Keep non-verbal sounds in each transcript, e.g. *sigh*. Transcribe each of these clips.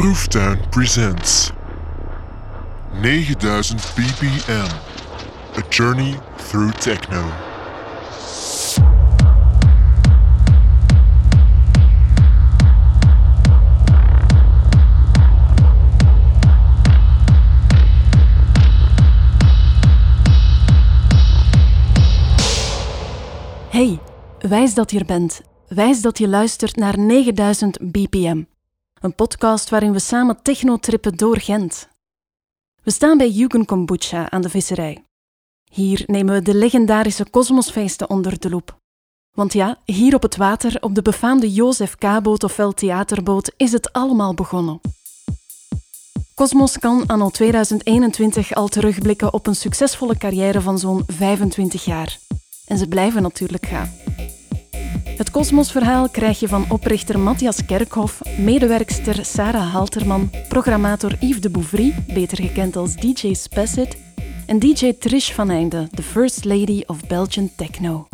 Proeftuin presents 9000 BPM. A journey through techno. Hey, wijs dat je er bent. Wijs dat je luistert naar 9000 BPM. Een podcast waarin we samen technotrippen door Gent. We staan bij Jugend Kombucha aan de visserij. Hier nemen we de legendarische kosmosfeesten onder de loep. Want ja, hier op het water, op de befaamde Jozef K-boot ofwel theaterboot, is het allemaal begonnen. Cosmos kan anno 2021 al terugblikken op een succesvolle carrière van zo'n 25 jaar. En ze blijven natuurlijk gaan. Het Cosmos-verhaal krijg je van oprichter Matthias Kerkhoff, medewerkster Sarah Halterman, programmator Yves de Bouvry, beter gekend als DJ Spacit, en DJ Trish van Einde, the first lady of Belgian techno.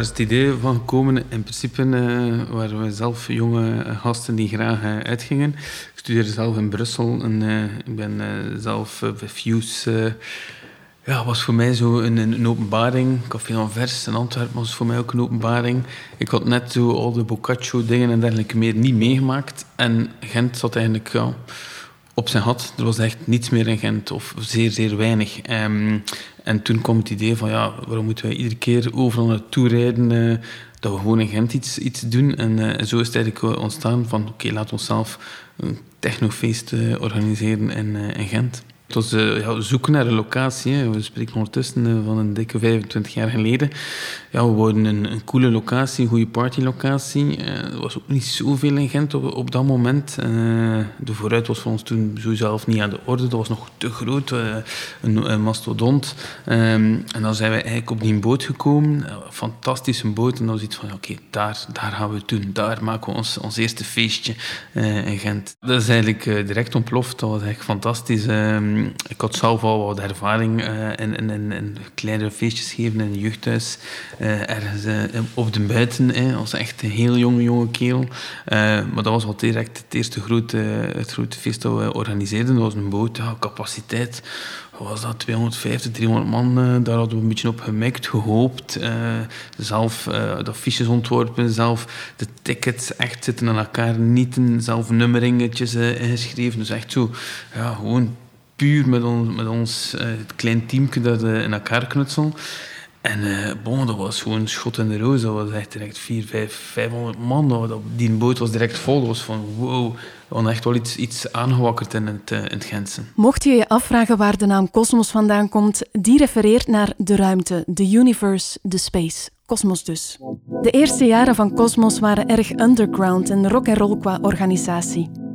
Is het idee van gekomen? In principe uh, waren we zelf jonge gasten die graag uh, uitgingen. Ik studeerde zelf in Brussel en uh, ik ben zelf bij Fuse. ja, was voor mij zo een, openbaring. Café Anvers in Antwerpen was voor mij ook een openbaring. Ik had net zo al de Boccaccio dingen en dergelijke meer niet meegemaakt. En Gent zat eigenlijk... Ja, op zijn had. Er was echt niets meer in Gent, of zeer, zeer weinig. Um, en toen kwam het idee van, ja, waarom moeten wij iedere keer overal naartoe rijden, uh, dat we gewoon in Gent iets, iets doen. En uh, zo is het eigenlijk ontstaan van, oké, laten we onszelf een technofeest uh, organiseren in, in Gent. Het was uh, ja, zoeken naar een locatie. We spreken ondertussen uh, van een dikke 25 jaar geleden. Ja, we wouden een, coole locatie, een goede partylocatie. Uh, er was ook niet zoveel in Gent op, dat moment. de vooruit was voor ons toen sowieso niet aan de orde. Dat was nog te groot, een, een, mastodont. Um, en dan zijn we eigenlijk op die boot gekomen. Fantastische boot. En dan was van, oké, daar, daar gaan we het doen. Daar maken we ons, ons eerste feestje in Gent. Dat is eigenlijk direct ontploft. Dat was echt fantastisch. Um, ik had zelf al wat ervaring uh, in, in, in, in, kleinere feestjes geven in een jeugdhuis. Uh, ergens uh, op de buiten, eh, als echt een heel jonge, jonge kerel. maar dat was wel direct het eerste grote, het grote feest dat we organiseerden. Dat was een boot, ja, capaciteit was dat 250, 300 man. Uh, daar hadden we een beetje op gemikt, gehoopt. Uh, zelf uh, de affiches ontworpen, zelf de tickets echt zitten aan elkaar nieten, zelf nummeringetjes ingeschreven. Dus echt zo, ja, gewoon puur met ons, met ons uh, klein teamje dat uh, in elkaar knutselen. En uh, dat was gewoon schot in de roos. Dat was echt direct 400, 500, 500 man. Dat, die boot was direct vol. Dat was van wow. We echt wel iets, iets aangewakkerd in het, in het Gentse. Mocht je je afvragen waar de naam Cosmos vandaan komt, die refereert naar de ruimte, de universe, de space. Cosmos dus. De eerste jaren van Cosmos waren erg underground en rock and roll qua organisatie.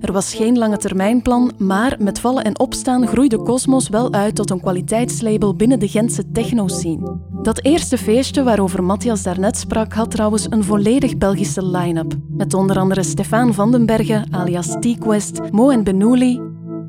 Er was geen lange termijnplan, maar met vallen en opstaan groeide Cosmos wel uit tot een kwaliteitslabel binnen de Gentse techno-scene. Dat eerste feestje waarover Matthias daarnet sprak had trouwens een volledig Belgische line-up. Met onder andere Stefan Vandenbergen, alias T-Quest, Mo en Benouli,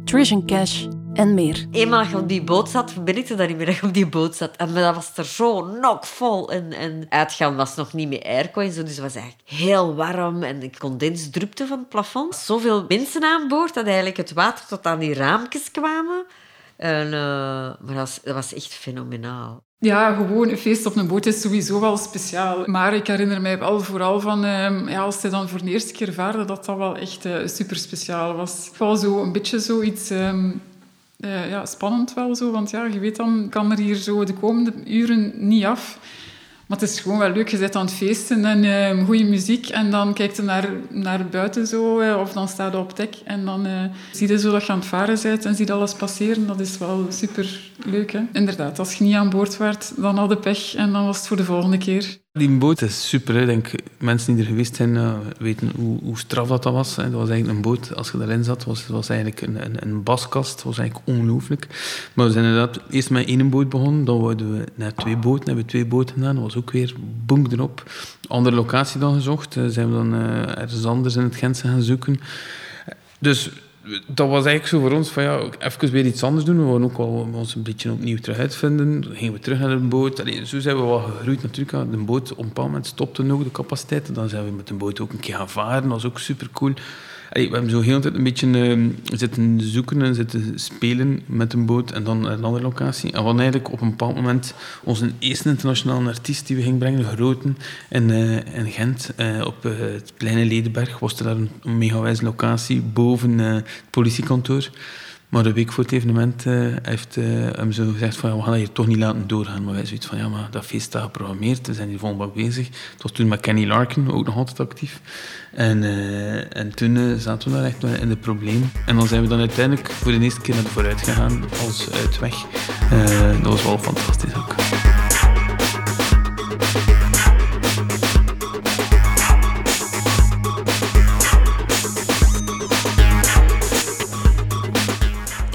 Trish Cash en meer. Eenmaal dat je op die boot zat, verbind ik dat niet meer dat je op die boot zat. En dat was er zo knockvol. En, en uitgaan was nog niet meer airco en zo. Dus het was eigenlijk heel warm. En de condens drupte van het plafond. Zoveel mensen aan boord dat eigenlijk het water tot aan die raampjes kwamen. En, uh, maar dat was, dat was echt fenomenaal. Ja, gewoon een feest op een boot is sowieso wel speciaal. Maar ik herinner mij wel vooral van, um, ja, als hij dan voor de eerste keer vaarde, dat dat wel echt uh, super speciaal was. Wel zo een beetje zoiets um, uh, ja, spannend wel zo. Want ja, je weet dan, kan er hier zo de komende uren niet af. Maar het is gewoon wel leuk. Je zit aan het feesten en uh, goede muziek. En dan kijkt je naar, naar buiten zo. Uh, of dan staat je op dek. En dan uh, zie je zo dat je aan het varen bent. En zie alles passeren. Dat is wel super leuk. Hè? Inderdaad, als je niet aan boord werd, dan had je pech. En dan was het voor de volgende keer. Die boot is super. Denk, mensen die er geweest zijn, uh, weten hoe, straf dat, dat was. Dat was eigenlijk een boot, als je daarin zat, was, was eigenlijk een, een, een baskast. Dat was eigenlijk ongelooflijk. Maar we zijn inderdaad eerst met één boot begonnen. Dan wilden we naar twee boten. hebben we twee boten gedaan. Dat was ook weer boek erop. Andere locatie dan gezocht. Uh, zijn we dan uh, ergens anders in het Gentse gaan zoeken. Dus dat was eigenlijk zo voor ons van ja, even weer iets anders doen. We wilden ook wel ons een beetje opnieuw terug uitvinden. Dan gingen we terug naar de boot. Allee, zo zijn we wel gegroeid natuurlijk. De boot op een bepaald stopte nog de capaciteit. Dan zijn we met de boot ook een keer gaan varen. Dat was ook super cool we hebben zo heel tijd een beetje uh, zitten zoeken en zitten spelen met een boot en dan een andere locatie. En we eigenlijk op een bepaald moment onze eerste internationale artiest die we gingen brengen, grote, in, uh, in Gent, uh, op het Kleine Ledenberg, was er daar een, een mega wijze locatie boven het politiekantoor. Maar een week voor het evenement uh, heeft uh, hem zo gezegd van ja, we gaan dat hier toch niet laten doorgaan. Maar wij zoiets van ja, maar dat feest staat geprogrammeerd. We zijn hier volop bezig. Het was toen met Kenny Larkin, ook nog altijd actief. En, uh, en toen zaten we daar echt in de probleem. En dan zijn we dan uiteindelijk voor de eerste keer naar de vooruit gegaan als uitweg. dat was wel fantastisch ook.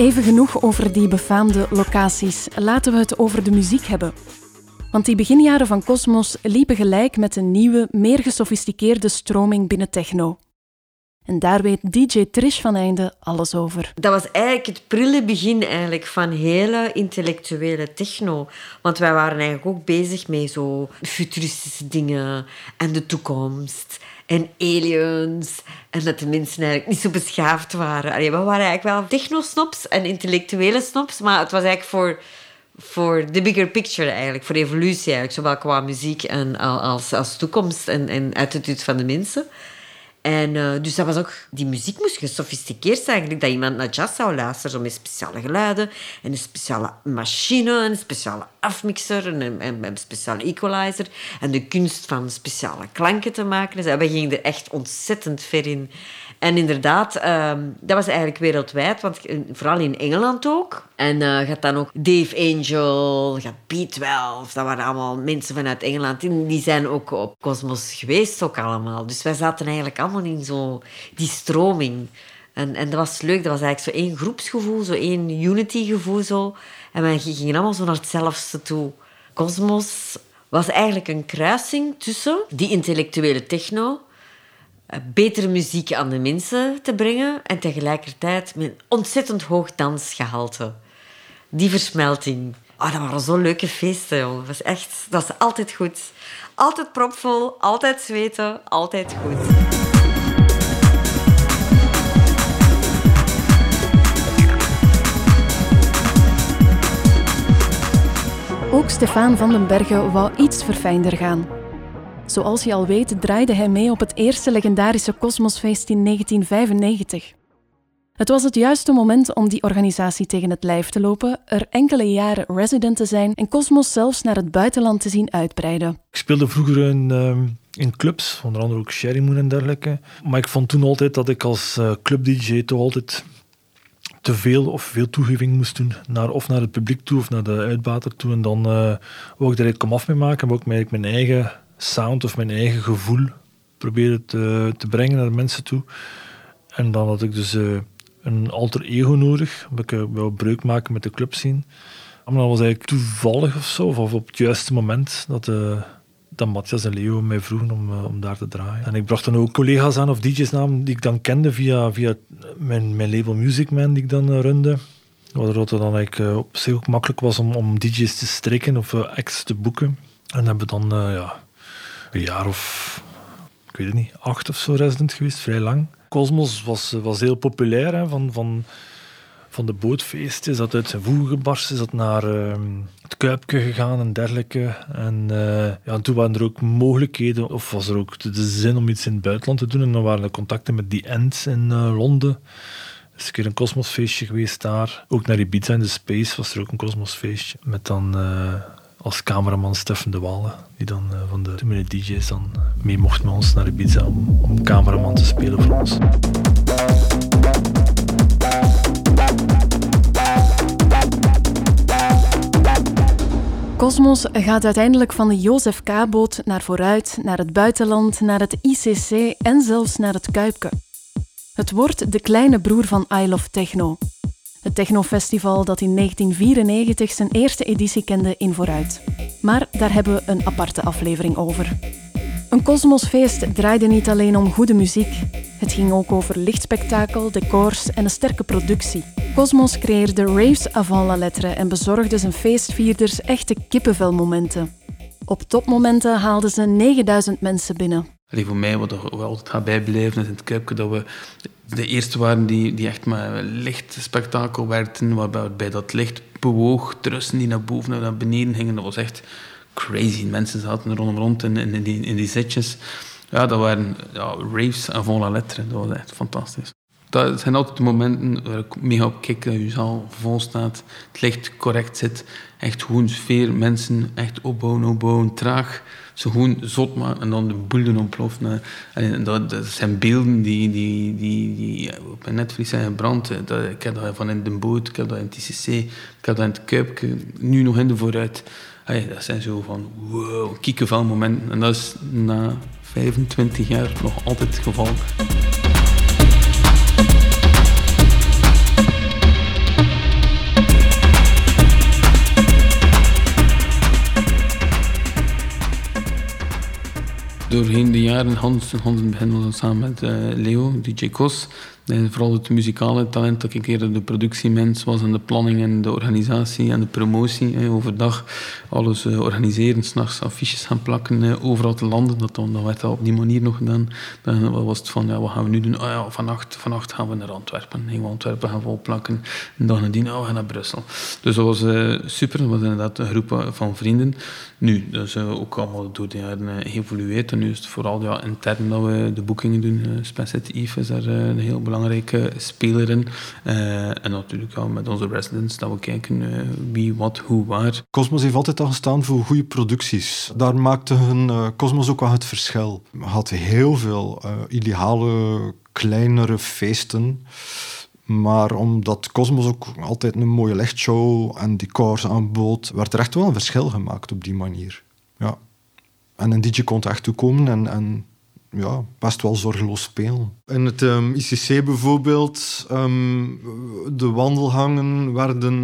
Even genoeg over die befaamde locaties. Laten we het over de muziek hebben. Want die beginjaren van Cosmos liepen gelijk met een nieuwe, meer gesofisticeerde stroming binnen techno. En daar weet DJ Trish van Einde alles over. Dat was eigenlijk het prille begin eigenlijk van hele intellectuele techno. Want wij waren eigenlijk ook bezig met zo futuristische dingen en de toekomst en aliens. En dat de mensen eigenlijk niet zo beschaafd waren. Allee, we waren eigenlijk wel technosnops en intellectuele snops, maar het was eigenlijk voor, voor de bigger picture eigenlijk, voor de evolutie eigenlijk, zowel qua muziek en als, als toekomst en, en attitude van de mensen. En uh, dus dat was ook... Die muziek moest gesofisticeerd zijn, eigenlijk. Dat iemand naar jazz zou luisteren, met speciale geluiden. En een speciale machine, een speciale afmixer, en een, speciale equalizer. En de kunst van speciale klanken te maken. Dus we gingen er echt ontzettend ver in. En inderdaad, ehm, dat was eigenlijk wereldwijd, want vooral in Engeland ook. En gaat dan ook Dave Angel, gaat B12, dat waren allemaal mensen vanuit Engeland. Die zijn ook op Cosmos geweest, ook allemaal. Dus wij zaten eigenlijk allemaal in zo die stroming. En, en dat was leuk, dat was eigenlijk zo één groepsgevoel, zo één unity-gevoel. Zo. En wij gingen allemaal zo naar hetzelfde toe. Cosmos was eigenlijk een kruising tussen die intellectuele techno eh, betere muziek aan de mensen te brengen en tegelijkertijd met een ontzettend hoog dansgehalte. Die versmelting. Oh, dat waren zo leuke feesten, jongen. Dat was echt... Dat was altijd goed. Altijd propvol, altijd zweten, altijd goed. Ook Stefan van den Bergen wou iets verfijnder gaan. Zoals je al weet draaide hij mee op het eerste legendarische Cosmosfeest in 1995. Het was het juiste moment om die organisatie tegen het lijf te lopen, er enkele jaren resident te zijn en Cosmos zelfs naar het buitenland te zien uitbreiden. Ik speelde vroeger in, ehm, in clubs, onder andere ook Sherry Moon en dergelijke. Maar ik vond toen altijd dat ik als uh, club-dj toch altijd te veel of veel toegeving moest doen, naar, of naar het publiek toe of naar de uitbater toe. En dan uh, wou ik daar kom af mee maken, maar ook mijn eigen sound of mijn eigen gevoel proberen te, te brengen naar mensen toe. En dan had ik dus uh, een alter ego nodig, omdat ik uh, wou breuk maken met de club zien. Maar dat was eigenlijk toevallig of zo, of op het juiste moment dat, uh, dat Matthias en Leo mij vroegen om, om daar te draaien. En ik bracht dan ook collega's aan, of DJ's aan, die ik dan kende via, via mijn, mijn label Music Man, die ik dan runde. Waardoor het dan eigenlijk op zich ook makkelijk was om, om DJ's te strikken of acts te boeken. En hebben we dan ja, een jaar of, ik weet het niet, acht of zo resident geweest, vrij lang. Cosmos was, was heel populair, hè, van, van, van de bootfeesten. Is dat uit zijn voegen gebarsten, is dat naar uh, het Kuipje gegaan en dergelijke. En, uh, ja, en toen waren er ook mogelijkheden, of was er ook de, zin om iets in het buitenland te doen. En dan waren er contacten met die End in uh, Londen. Er is een keer een Cosmosfeestje geweest daar. Ook naar Ibiza in de Space was er ook een Cosmosfeestje. Met dan als cameraman Steffen de Walle, die dan uh, van de twee DJ's dan uh, mee mocht met ons naar Ibiza om, om cameraman te spelen voor ons. Cosmos gaat uiteindelijk van de Jozef K-boot naar vooruit, naar het buitenland, naar het ICC en zelfs naar het Kuipke. Het wordt de kleine broer van I Love Techno. Het technofestival dat in 1994 zijn eerste editie kende in vooruit. Maar daar hebben we een aparte aflevering over. Een kosmosfeest draaide niet alleen om goede muziek. Het ging ook over lichtspektakel, decors en een sterke productie. Cosmos creëerde raves avant la lettre en bezorgde zijn feestvierders echte kippenvelmomenten. Op topmomenten haalden ze 9000 mensen binnen. Allee, voor mij, wat wel altijd gaat bijblijven, is in het Kuipke dat we de eerste waren die, die echt met lichtspektakel werkten, waarbij dat licht bewoog, trussen die naar boven en naar beneden gingen. Dat was echt crazy. Mensen zaten rondom rond in, die, in die zitjes. Ja, dat waren ja, raves avant la lettre. Dat was echt fantastisch. Dat zijn altijd de momenten waar ik mega op kijk, dat je zaal vol staat, het licht correct zit, echt gewoon sfeer, mensen echt opbouwen, opbouwen, traag, zo gewoon zot maken en dan de boel doen ontploffen. En dat, dat zijn beelden die, die, die, die op mijn netvlies zijn gebrand. Dat, ik heb dat van in de boot, ik heb dat in het TCC, ik heb dat in het Kuipke, nu nog in de vooruit. Hey, dat zijn zo van wow, kiekenvel momenten. En dat is na 25 jaar nog altijd het geval. Doorheen de jaren, Hans, Hans in het begin was samen met uh, Leo, DJ Kos. Vooral het muzikale talent dat ik eerder de productiemens was en de planning en de organisatie en de promotie. Overdag alles uh, organiseren, s'nachts affiches gaan plakken, uh, overal te landen. Dat, dat werd op die manier nog gedaan. Dan was het van, ja, wat gaan we nu doen? Oh ja, vannacht, gaan we naar Antwerpen. We Antwerpen gaan volplakken. En dan nadien, oh, we naar Brussel. Dus dat was uh, super. Dat was inderdaad een groep van vrienden. Nu, dat is ook allemaal door de jaren geëvolueerd. En nu is het vooral ja, intern dat we de boekingen doen. Uh, is daar een heel belangrijke speler in. en natuurlijk ja, met onze residents, dat we kijken wie, wat, hoe, waar. Cosmos heeft altijd al gestaan voor goede producties. Daar maakte hun Cosmos ook wel het verschil. Hadden heel veel ideale, kleinere feesten. Maar omdat Cosmos ook altijd een mooie lichtshow en decors aanbood, werd er echt wel een verschil gemaakt op die manier. Ja. En een DJ kon echt toekomen en, en ja, best wel zorgeloos spelen. In het um, ICC bijvoorbeeld, um, de wandelhangen werden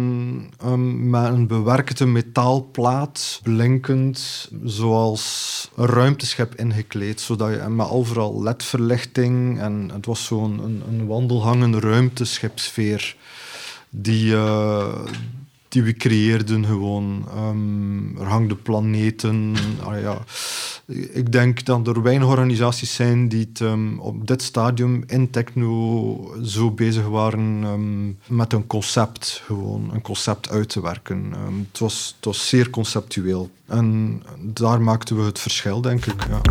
um, met een bewerkte metaalplaat, blinkend, zoals een ruimteschip ingekleed, zodat je met overal ledverlichting en het was zo'n een, een wandelhangen ruimteschipsfeer die, uh, die we creëerden gewoon. er hangden planeten, *laughs* ah, ja ik denk dat er weinig organisaties zijn die um, op dit stadium in techno zo bezig waren um, met een concept, gewoon een concept uit te werken. Um, het, was, het zeer conceptueel. En daar maakten we het verschil, denk ik. Ja.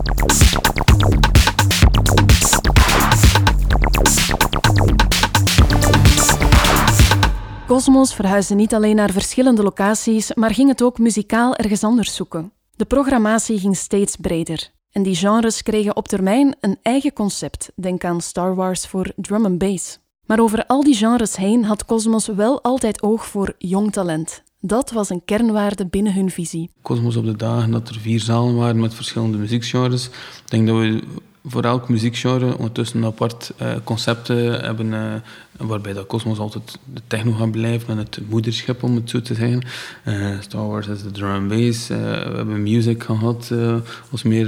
Cosmos verhuisde niet alleen naar verschillende locaties, maar ging het ook muzikaal ergens anders zoeken. De programmatie ging steeds breder en die genres kregen op termijn een eigen concept. Denk aan Star Wars voor drum and bass. Maar over al die genres heen had Cosmos wel altijd oog voor jong talent. Dat was een kernwaarde binnen hun visie. Cosmos op de dagen dat er vier zalen waren met verschillende muziekgenres. Denk dat we voor elk muziekgenre ondertussen apart uh, concepten hebben, uh, waarbij dat Cosmos altijd de techno gaat blijven en het moederschip, om het zo te zeggen. Uh, Star Wars is de drum and bass. we hebben music gehad als meer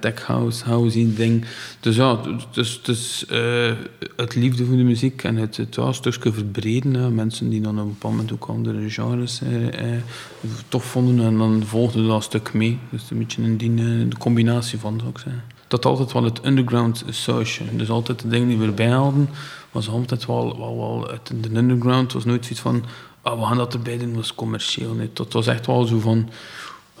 tech house, housey ding. Dus ja, dus, dus het liefde voor de muziek en het, het ja, stukje verbreden. mensen die dan op een bepaald moment ook andere genres tof vonden en dan volgden dat stuk mee. Dus een beetje een die, de combinatie van, zou ik zeggen dat altijd wel het underground sausje. Dus altijd de dingen die we erbij hadden, was altijd wel, wel, wel uit de underground. was nooit zoiets van, oh, we gaan dat erbij doen, was commercieel. Nee, dat was echt wel zo van,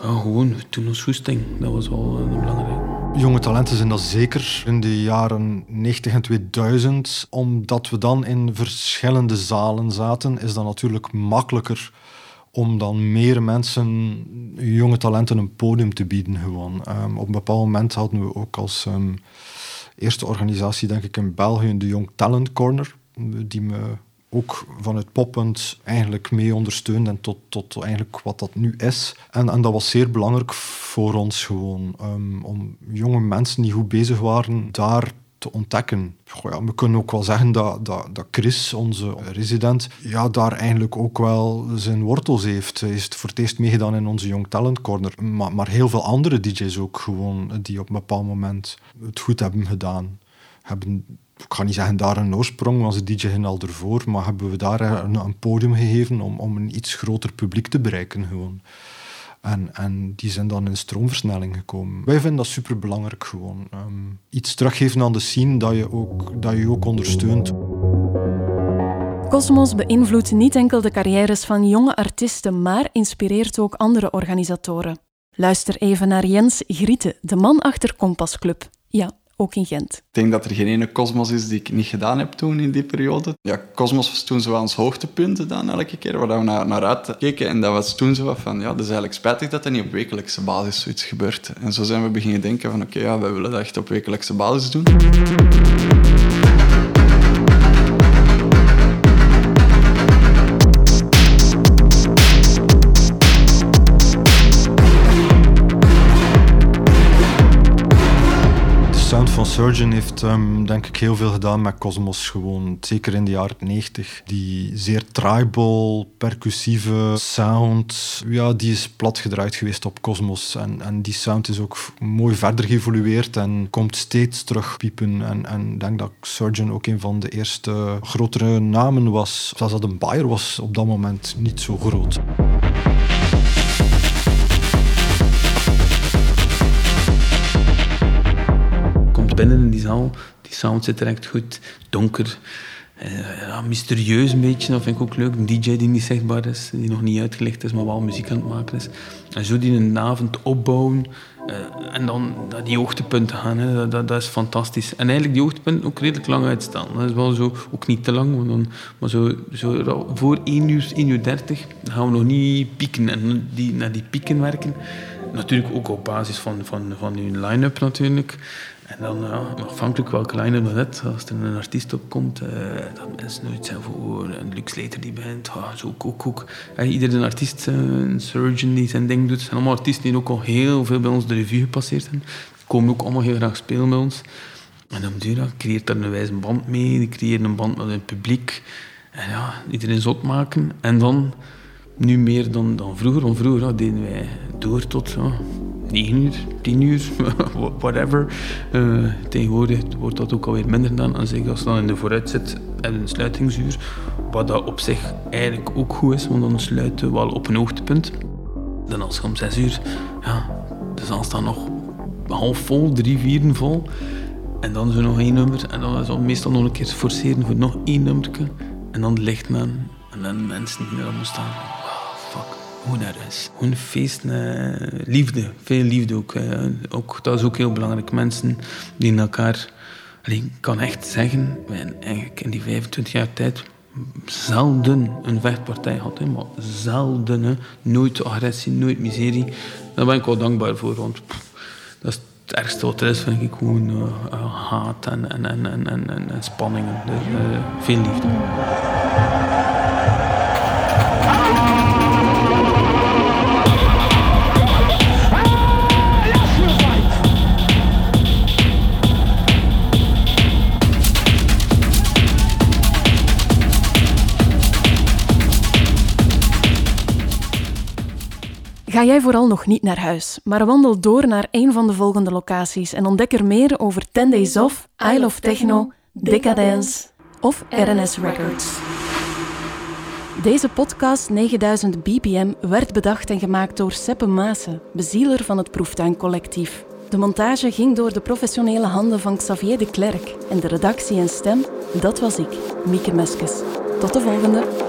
oh, gewoon, we doen ons goesting. Dat was wel uh, belangrijk. Jonge talenten zijn dat zeker in de jaren 90 en 2000. Omdat we dan in verschillende zalen zaten, is dat natuurlijk makkelijker om dan meer mensen, jonge talenten, een podium te bieden. Gewoon. Um, op een bepaald moment hadden we ook als um, eerste organisatie, denk ik, in België de Young Talent Corner, die me ook vanuit poppunt eigenlijk mee ondersteund en tot, tot eigenlijk wat dat nu is. En, en dat was zeer belangrijk voor ons gewoon, um, om jonge mensen die goed bezig waren, daar te ontdekken. ja, we kunnen ook wel zeggen dat, dat, dat Chris, onze resident, ja, daar eigenlijk ook wel zijn wortels heeft. Hij is voor het eerst meegedaan in onze Young Talent Corner. Maar, heel veel andere DJ's ook gewoon, die op een bepaald moment het goed hebben gedaan. Hebben ik ga niet zeggen daar een oorsprong, want ze DJ'en al ervoor, maar hebben we daar een, een podium gegeven om, om een iets groter publiek te bereiken gewoon. En, en die zijn dan in stroomversnelling gekomen. Wij vinden dat superbelangrijk gewoon. Um, iets teruggeven aan de scene dat je ook, dat je ook ondersteunt. Cosmos beïnvloedt niet enkel de carrières van jonge artiesten, maar inspireert ook andere organisatoren. Luister even naar Jens Griete, de man achter Kompas Club. Ja, ook in Gent. Ik denk dat er geen ene Cosmos is die ik niet gedaan heb toen in die periode. Ja, Cosmos was toen zo ons hoogtepunt dan elke keer, waar we naar, naar uitkeken. En dat was toen zo van, ja, het is eigenlijk spijtig dat er niet op wekelijkse basis zoiets gebeurt. En zo zijn we beginnen denken van, oké, ja, we willen dat echt op wekelijkse basis doen. Surgeon heeft um, denk ik heel veel gedaan met Cosmos gewoon. Zeker in de jaren 90. Die zeer tribal, percussieve sound. Ja, die is plat gedraaid geweest op Cosmos. En, en die sound is ook mooi verder geëvolueerd en komt steeds terug piepen. En, en denk dat Surgeon ook een van de eerste grotere namen was. Zelfs dat een Bayer was op dat moment niet zo groot. Binnen in die zaal. Die sound zit er goed. Donker. Ja, mysterieus een beetje, dat vind ik ook leuk. Een DJ die niet zichtbaar is, die nog niet uitgelegd is, maar wel muziek aan het maken is. En zo die een avond opbouwen uh, en dan die hoogtepunten gaan, hè, dat, dat, is fantastisch. En eigenlijk die hoogtepunten ook redelijk lang uitstaan. Dat is wel zo, ook niet te lang, maar, dan, maar zo, zo voor 1 uur, 1 uur 30 gaan we nog niet pieken en die, naar die pieken werken. Natuurlijk ook op basis van, van, van hun line-up natuurlijk. En dan, ja, afhankelijk welke line dat net, als er een artiest opkomt, uh, dat mensen nooit zijn voor een Lux Later die bent, ah, zo ook, ook. Uh, iedere artiest, uh, een surgeon die zijn ding doet, zijn allemaal artiesten die ook al heel veel bij ons revue gepasseerd zijn. Die komen ook allemaal heel graag spelen bij ons. En dan duur creëert daar een wijze band mee, die creëren een band met het publiek. En ja, iedereen zot maken. En dan, nu meer dan, dan vroeger, want vroeger deden wij door tot... 9 uur, 10 uur, *laughs* whatever. Uh, tegenwoordig wordt dat ook alweer minder dan. En zeker als je dan in de vooruit zit en een sluitingsuur, wat dat op zich eigenlijk ook goed is, want dan sluiten we wel op een hoogtepunt. Dan als je om 6 uur, ja, zaal staat nog half vol, drie vieren vol. En dan zo nog één nummer. En dan is het meestal nog een keer forceren voor nog één nummer. En dan licht aan. En dan mensen die er allemaal staan hoe dat is. Gewoon feest, liefde. Veel liefde ook, ook. Dat is ook heel belangrijk. Mensen die in elkaar... ik kan echt zeggen, eigenlijk in die 25 jaar tijd zelden een vechtpartij gehad. Hè, maar zelden. Hè. Nooit agressie, nooit miserie. Daar ben ik wel dankbaar voor. Want dat is het ergste wat er is, vind ik gewoon uh, haat en, en, en, en, en, en spanningen. Dus, uh, veel liefde. Ga jij vooral nog niet naar huis, maar wandel door naar een van de volgende locaties en ontdek er meer over 10 Days Off, Isle of Techno, Decadence of RNS Records. Deze podcast 9000 BPM werd bedacht en gemaakt door Seppe Maassen, bezieler van het Proeftuincollectief. De montage ging door de professionele handen van Xavier de Klerk en de redactie en stem, dat was ik, Mieke Meskes. Tot de volgende!